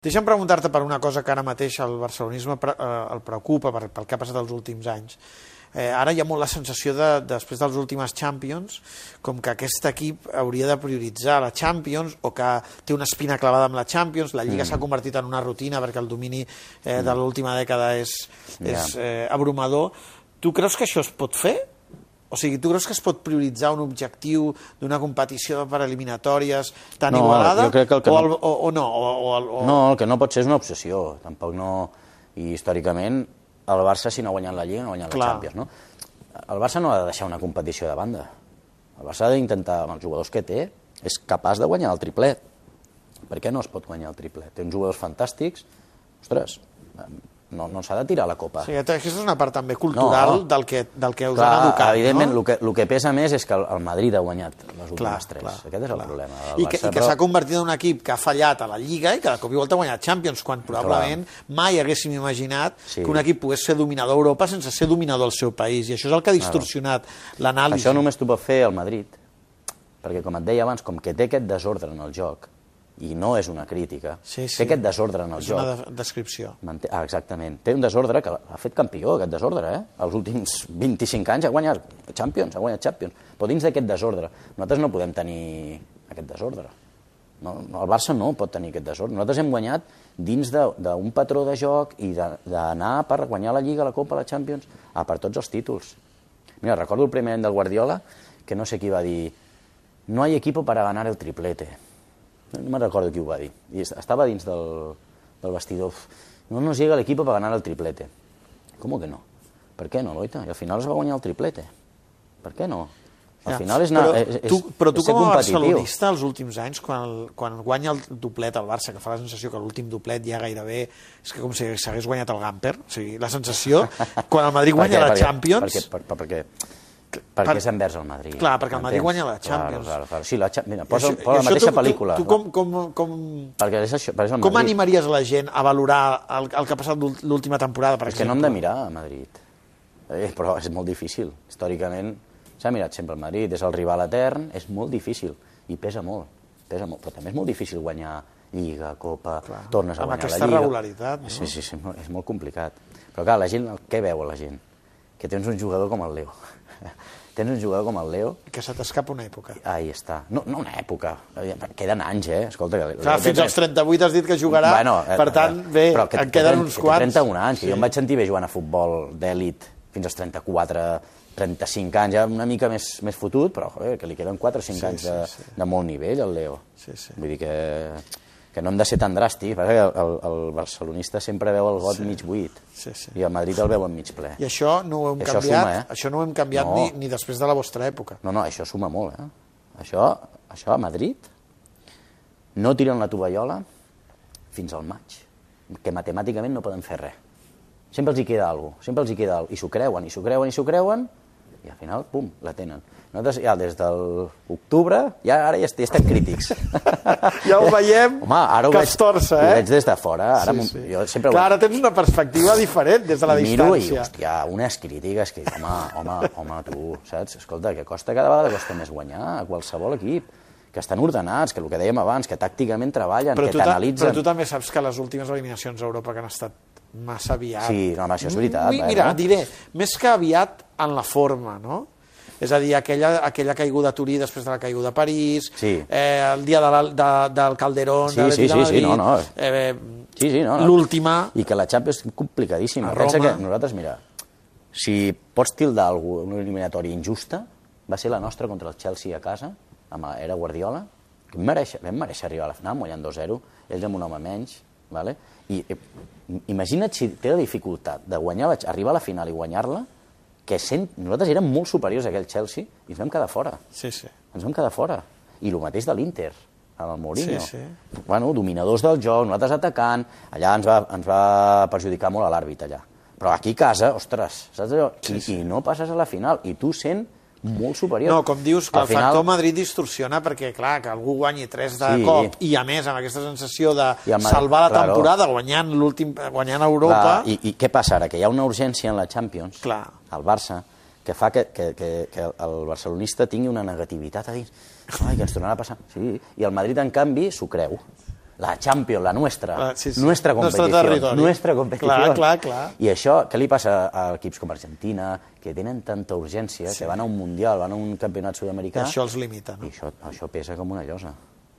Deixa'm preguntar-te per una cosa que ara mateix el barcelonisme pre eh, el preocupa per, pel que ha passat els últims anys. Eh, ara hi ha molt la sensació de, després dels últimes Champions, com que aquest equip hauria de prioritzar la Champions o que té una espina clavada amb la Champions, la Lliga mm. s'ha convertit en una rutina perquè el domini eh, de l'última dècada és, és eh, abrumador. Tu creus que això es pot fer? O sigui, tu creus que es pot prioritzar un objectiu d'una competició per eliminatòries tan No, igualada? jo crec que el que o, no- el, o, o no? O, o, o... No, el que no pot ser és una obsessió. Tampoc no... I històricament, el Barça, si no ha guanyat la Lliga, no ha guanyat Clar. la Champions, no? El Barça no ha de deixar una competició de banda. El Barça ha d'intentar, amb els jugadors que té, és capaç de guanyar el triplet. Per què no es pot guanyar el triplet? Té uns jugadors fantàstics. Ostres, no, no s'ha de tirar la copa. Sigui, aquesta és una part també cultural No. del, que, del que us Clar, han educat, evidentment, no? el, que, el que pesa més és que el, el Madrid ha guanyat les últimes Clar, tres. clar, Aquest és el clar. problema. El I que, Barça, i que s'ha convertit en un equip que ha fallat a la Lliga i que de cop i volta ha guanyat Champions, quan probablement mai haguéssim imaginat Sí. que un equip pogués ser dominador a Europa sense ser dominador al seu país. I això és el que ha distorsionat l'anàlisi. Això només t'ho pot fer el Madrid, perquè com et deia abans, com que té aquest desordre en el joc, i no és una crítica, Sí, sí. té aquest desordre en el És joc. una de descripció. Manté... Ah, exactament. Té un desordre que ha fet campió, aquest desordre, eh? Els últims 25 anys ha guanyat Champions, ha guanyat Champions. Però dins d'aquest desordre, nosaltres no podem tenir aquest desordre. No, no, el Barça no pot tenir aquest desordre. Nosaltres hem guanyat dins de- d'un patró de joc i de- d'anar per guanyar la Lliga, la Copa, la Champions, a per tots els títols. Mira, recordo el primer any del Guardiola, que no sé qui va dir no hay equipo para ganar el triplete. No me recordo qui ho va dir. I est- estava dins del, del vestidor. No nos llega el equipo para ganar el triplete. ¿Cómo que no? Per què no, Loita? I al final es va guanyar el triplete. Per què no? Al final és, anar, però, és, és, tu, però tu és com a barcelonista els últims anys, quan, el, quan guanya el doplet al Barça, que fa la sensació que l'últim doplet ja gairebé és que com si s'hagués guanyat el Gamper, o sigui, la sensació, quan el Madrid Per guanya què? la Perquè- Champions... Perquè, per, per, perquè, perquè és envers el Madrid. Clar, perquè el Madrid guanya la Champions. Claro, claro, claro. Sí, la, mira, posa, això- posa la mateixa tu, pel·lícula. Tu, tu com, com, com, Perquè és això, perquè és el com Madrid. animaries la gent a valorar el, el que ha passat l'úl- l'última temporada, per És que no exemple? hem de mirar a Madrid. Eh, però és molt difícil. Històricament s'ha mirat sempre el Madrid, és el rival etern, és molt difícil i pesa molt. Pesa molt. Però també és molt difícil guanyar Lliga, Copa, Clar. tornes a Amb guanyar aquesta la Lliga. regularitat, no? Sí, sí, sí, és molt- és complicat. Però clar, la gent, què veu la gent? Que tens un jugador com el Leo. tens un jugador com el Leo Que se t'escapa una època. Ahí està. No, no una època. Queden anys, eh? Escolta, que Clar, fins als 38 has dit que jugarà, eh, per tant, bé, però que, en queden que, uns que quants. Té 31 anys, que jo em vaig sentir bé jugant a futbol d'èlit fins als 34, 35 anys, ja una mica més, més fotut, però joder, que li queden 4 o 5 Sí, anys sí, de, sí. de molt nivell, al Leo. Sí, sí. Vull dir que, que no hem de ser tan dràstics, perquè el, el, el barcelonista sempre veu el got Sí. mig buit, Sí, sí. i el Madrid el veu en mig ple. I això no ho hem I això canviat, suma, eh? això no ho hem canviat No. ni, ni després de la vostra època. No, no, això suma molt, eh? Això, això a Madrid no tiren la tovallola fins al maig, que matemàticament no poden fer res. Sempre els hi queda alguna cosa, sempre els hi queda alguna cosa. I s'ho creuen, i s'ho creuen, i s'ho creuen, i al final, pum, la tenen. Nosaltres ja des de l'octubre, ja ara ja, est- ja estem crítics. Ja ho veiem, Home, ara ho que veig, es torça, ho eh? veig des de fora. Ara Sí, sí. jo sempre ho- Clar, ara tens una perspectiva diferent des de la i miro i, distància. hòstia, unes crítiques que, home, home, home, tu, saps? Escolta, que costa cada vegada costa més guanyar a qualsevol equip, que estan ordenats, que el que dèiem abans, que tàcticament treballen, però, que t'analitzen... però tu també saps que les últimes eliminacions a Europa que han estat massa aviat... Sí, no, home, això és veritat, Mi- eh, Mira, no? diré, més que aviat en la forma, no? És a dir, aquella, aquella caiguda a Turí després de la caiguda a París, Sí. eh, el dia de la, de, del Calderón, Sí, de sí, de sí, sí, no, no. Eh, Sí, sí, no, no. l'última... I que la Champions és complicadíssima. A Pensa Roma. que nosaltres, mira, si pots tildar algú una eliminatòria injusta, va ser la nostra contra el Chelsea a casa, amb era Guardiola, que vam mereixer, vam mereixer arribar a la final, guanyant 2-0, ells amb un home menys, vale? i eh, imagina't si té la dificultat de guanyar, la, arribar a la final i guanyar-la, que sent, nosaltres érem molt superiors a aquell Chelsea i ens vam quedar fora. Sí, sí. Ens vam quedar fora. I el mateix de l'Inter, amb el Mourinho. Sí, sí. Bueno, dominadors del joc, nosaltres atacant, allà ens va, ens va perjudicar molt a l'àrbit, allà. Però aquí a casa, ostres, saps allò? Sí, I, sí. I no passes a la final, i tu sent molt superior. No, com dius, que Al el final, factor Madrid distorsiona perquè, clar, que algú guanyi 3 de Sí. cop i, a més, amb aquesta sensació de Madrid, salvar la claro. temporada guanyant l'últim guanyant Europa... Clar, i, I què passa ara? Que hi ha una urgència en la Champions, Clar. al Barça, que fa que, que, que, que el barcelonista tingui una negativitat a dins. Ai, que ens tornarà a passar. Sí. I el Madrid, en canvi, s'ho creu. La Champions, la nuestra, Ah, sí, sí. nuestra Nostre competició, territori. nuestra competició. Clar, clar, clar. I això, què li passa a equips com Argentina, que tenen tanta urgència, sí. que van a un Mundial, van a un campionat sud-americà, Això els limita, i no? això, això pesa com una llosa.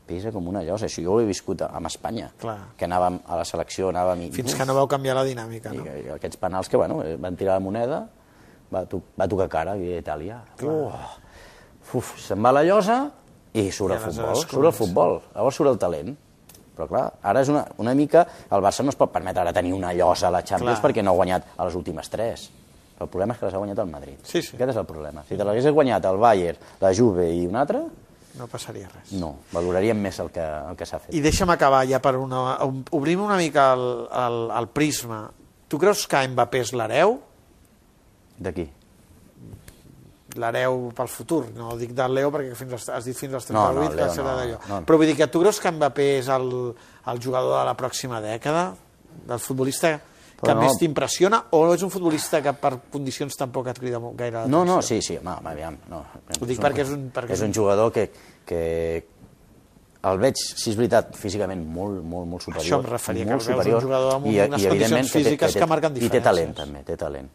Pesa com una llosa. Això jo ho he viscut amb Espanya, Clar. que anàvem a la selecció, anàvem... I, Fins que no vau canviar la dinàmica, i, no? i aquests penals que, bueno, eh, van tirar la moneda, va, to va tocar cara, i Itàlia. Uh, uf, se'n va la llosa i surt I el futbol, surt el futbol, llavors surt el talent. Però clar, ara és una, una mica... El Barça no es pot permetre ara tenir una llosa a la Champions Clar. perquè no ha guanyat a les últimes tres. El problema és que les ha guanyat el Madrid. Sí, sí. Aquest és el problema. Si te l'hagués guanyat el Bayern, la Juve i un altre, No passaria res. no, valoraríem més el que, el que s'ha fet. I deixa'm acabar ja per una... Obrim una mica el, el, el prisma. Tu creus que Mbappé és l'hereu? D'aquí. L'hereu pel futur, no dic del Leo perquè fins als, has dit fins als 38, No, no, que Leo serà no, d'allò. no. Però vull dir que tu creus que Mbappé és el, el jugador de la pròxima dècada? Del futbolista que Però no. més t'impressiona? O és un futbolista que per condicions tampoc et crida gaire No, no, l'atenció? sí, sí, home, home, aviam. No. Ho dic perquè és un- perquè és és un jugador que, que el veig, si és veritat, físicament molt, molt, molt superior. Això em referia, que molt el veus un jugador amb unes evidentment, condicions físiques que marquen I té diferències. talent, també, té talent.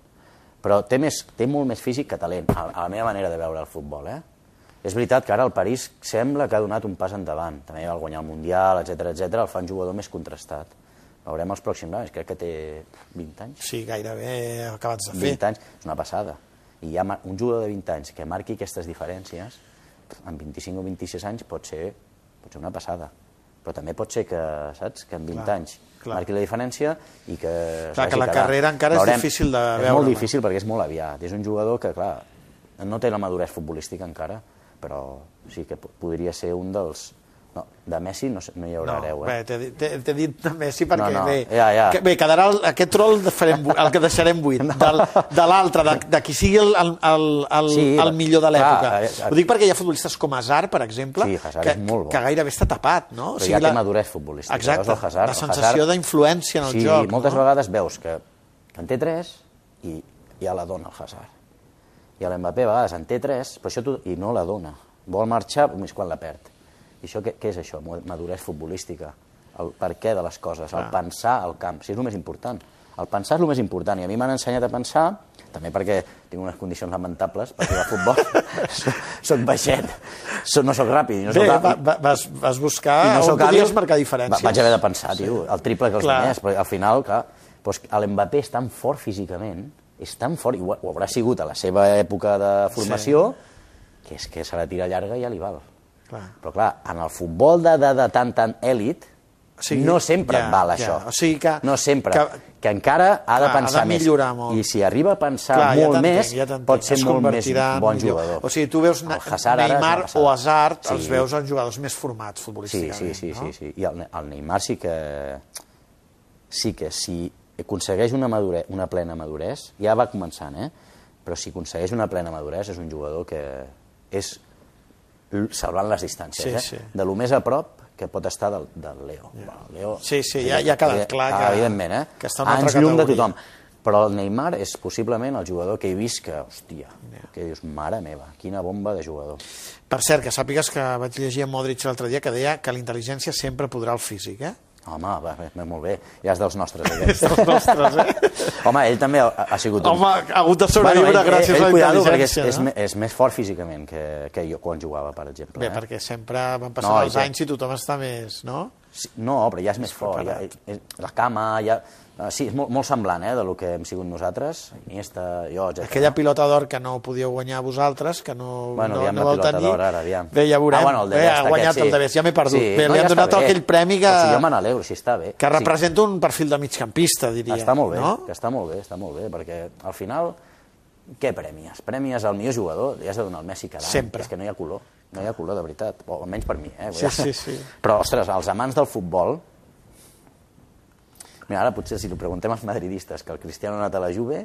Però té, més, té molt més físic que talent, a, a la meva manera de veure el futbol, eh? És veritat que ara el París sembla que ha donat un pas endavant. També va guanyar el Mundial, etc etc. el fa un jugador més contrastat. Veurem els pròxims anys, crec que té 20 anys. Sí, gairebé acabats de fer. 20 anys, és una passada. I hi ha un jugador de 20 anys que marqui aquestes diferències, amb 25 o 26 anys pot ser, pot ser una passada. Però també pot ser que, saps, que en 20 Clar, anys clar. marqui la diferència i que... Clar, que la carrera encara és Veurem. difícil de És veure, molt no? difícil perquè és molt aviat. És un jugador que, clar, no té la maduresa futbolística encara, però sí que po- podria ser un dels... No, de Messi no, no hi haurà No, hereu, eh? t'he dit- de Messi perquè No, no, bé, ja, ja. Que, bé, quedarà el, aquest rol farem, el que deixarem buit, del, de l'altre, de, de qui sigui el, el, el, el, Sí, el millor de l'època. eh, Ho dic perquè hi ha futbolistes com Hazard, per exemple, Sí, Hazard que, molt bo. que gairebé està tapat, no? Però ja té maduresa futbolística. Exacte, el Hazard, la sensació d'influència en el sí, joc. moltes no? vegades veus que en té 3 i ja la dona el Hazard. I l'Mbappé a vegades en té 3, però això tu, i no la dona. Vol marxar només quan la perd. I això què, què és això? Maduresa futbolística. El per què de les coses, el pensar al camp. Si és el més important. El pensar és el més important. I a mi m'han ensenyat a pensar, també perquè tinc unes condicions lamentables per jugar a futbol. soc, soc baixet, soc, no soc ràpid. No Bé, soc, va, va, vas, vas buscar i no on podies marcar va- diferències. Vaig haver de pensar, tio, el triple que els Clar. diners, però al final, clar, doncs l'Mbappé és tan fort físicament, és tan fort, i ho, ho haurà sigut a la seva època de formació, que és que se la tira llarga i ja li val. Clar. Però clar, en el futbol de, de, de tan tan èlit, O sigui, no sempre ja, et val ja. això. O sigui que- no sempre. que- Que, encara ha de Clar, ha pensar de més. molt. I si arriba a pensar Clar, ja molt t'entenc, més, ja pot ser Es molt més bon jugador. O sigui, tu veus El Hazard Neymar o Hazard, Sí. els veus en jugadors més formats Sí, futbolísticament. sí, sí, no? sí, sí. I el, el Neymar sí que, sí que si aconsegueix una, madure, una plena maduresa, ja va començant, eh? però si aconsegueix una plena maduresa és un jugador que és salvant les distàncies, Sí, eh? sí. de lo més a prop que pot estar del, del Leo. Yeah. Leo Sí, sí, ja- ja ha quedat clar ah, que- Evidentment, eh? que està en una altra llum de tothom. Però el Neymar és possiblement el jugador que he vist que, hòstia, que dius, mare meva, quina bomba de jugador. Per cert, que sàpigues que vaig llegir a Modric l'altre dia que deia que la intel·ligència sempre podrà el físic, eh? Home, va, va, molt bé, ja és dels nostres. Aquest. Els nostres, eh? Home, ell també ha, ha sigut... un- Home, ha hagut de sobreviure ell, gràcies ell, a la cuidado, perquè és, intel·ligència, és, no? me- és més fort físicament que, que jo quan jugava, per exemple. Bé, eh? perquè sempre van passant No, els que- anys i tothom està més, no? Sí, no, però ja és més fort. Ja, és, la cama, ja... eh, Sí, és molt, molt semblant, eh, de lo que hem sigut nosaltres. Iniesta, jo, etc. Aquella pilota d'or que no podíeu guanyar vosaltres, que no, Bueno, no, no vau tenir. ara, aviam. Bé, ja veurem. Ah, bueno, el de Bé, ha aquest, guanyat sí. el de Best, ja m'he perdut. Sí, Bé, no, li ja han donat bé. aquell premi que, O sigui, jo me n'alegro, si està bé. que Sí. representa un perfil de migcampista, diria. Està molt bé, No? que està molt bé, està molt bé, perquè al final, què premies? Premies al millor jugador, li has de donar el Messi cada any. Sempre. És que no hi ha color, no hi ha color, de veritat, o almenys per mi. Eh? Sí, sí, sí. Però, ostres, els amants del futbol... Mira, ara potser si li preguntem als madridistes que el Cristiano ha anat a la Juve,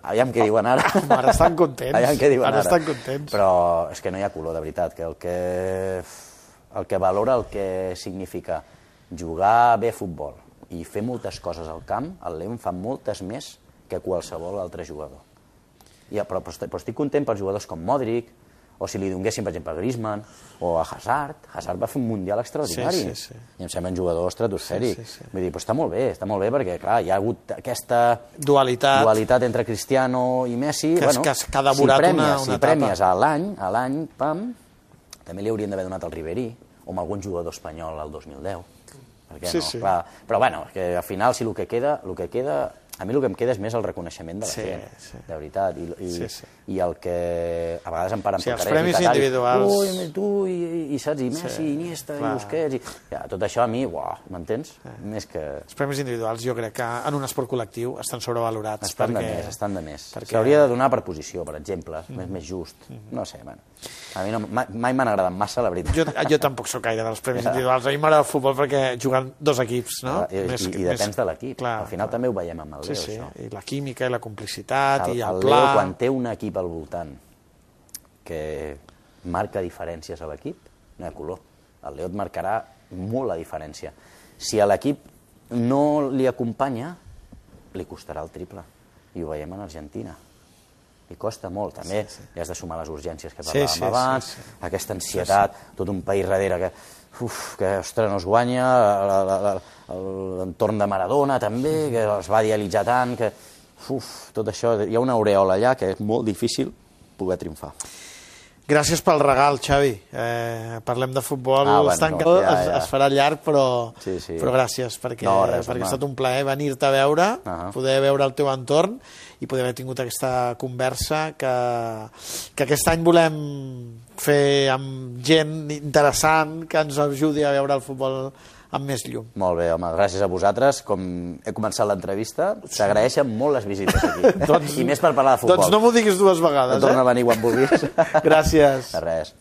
aviam què diuen ara. Ara estan contents. Aviam què diuen Ara ara. estan contents. Però és que no hi ha color, de veritat, que el que, el que valora el que significa jugar bé a futbol i fer moltes coses al camp, el Leo en fa moltes més que qualsevol altre jugador. Ja, però, però, estic, content pels jugadors com Modric o si li donguessin, per exemple, a Griezmann o a Hazard. Hazard va fer un Mundial extraordinari. Sí, sí, sí. I em sembla un jugador estratosfèric. Sí, sí, sí. Vull dir, però està molt bé, està molt bé perquè, clar, hi ha hagut aquesta Dualitat. dualitat entre Cristiano i Messi. Que bueno, que que ha devorat si premies, una- una si etapa. premies a l'any, a l'any, pam, també li haurien d'haver donat al Ribery o amb algun jugador espanyol al 2010. Per què Sí, no? sí. Clar, però bueno, que al final si el que queda, el que queda a mi el que em queda és més el reconeixement de la Sí, gent, sí. de veritat. I, i, Sí, sí. I el que a vegades em paren Sí, els paperets premis i tal, i, individuals. Ui, tu, i, i, saps, i Messi, Sí, i Iniesta, clar. i Busquets, i... Ja, tot això a mi, uau, m'entens? Més que... Els premis individuals jo crec que en un esport col·lectiu estan sobrevalorats. Estan perquè... de més, estan de més. perquè- S'hauria de donar per posició, per exemple, mm. més, més just. No sé, bueno. A mi no, mai, m'han agradat massa, la veritat. Jo, jo tampoc sóc gaire dels premis individuals. A mi m'agrada el futbol perquè juguen dos equips, no? I, i, i depèns de l'equip. Clar, Al final també ho veiem amb el Sí, Leo, sí, això. i la química i la complicitat El, i el, el pla... Leo, quan té un equip al voltant que marca diferències a l'equip, no hi ha color. El Leo et marcarà molt la diferència. Si a l'equip no li acompanya, li costarà el triple. I ho veiem en Argentina. Li costa molt, també. Sí, sí. Hi has de sumar les urgències que Sí, parlàvem sí, sí, abans, sí. aquesta ansietat, tot un país darrere que, uf, que ostres, no es guanya, l'entorn de Maradona també, que es va idealitzar tant, que uf, tot això, hi ha una aureola allà que és molt difícil poder triomfar. Gràcies pel regal, Xavi. Eh, parlem de futbol, Ah, bueno, es, tanca, no, ja, es, ja. es farà llarg, però, Sí, sí. però gràcies, perquè, No, res, perquè home. ha estat un plaer venir-te a veure, Ah. poder veure el teu entorn i poder haver tingut aquesta conversa que, que aquest any volem fer amb gent interessant que ens ajudi a veure el futbol amb més llum. Molt bé, home, gràcies a vosaltres. Com he començat l'entrevista, s'agraeixen molt les visites aquí. Doncs- I més per parlar de futbol. Doncs no m'ho diguis dues vegades, Torna a eh? venir quan vulguis. Gràcies. De res.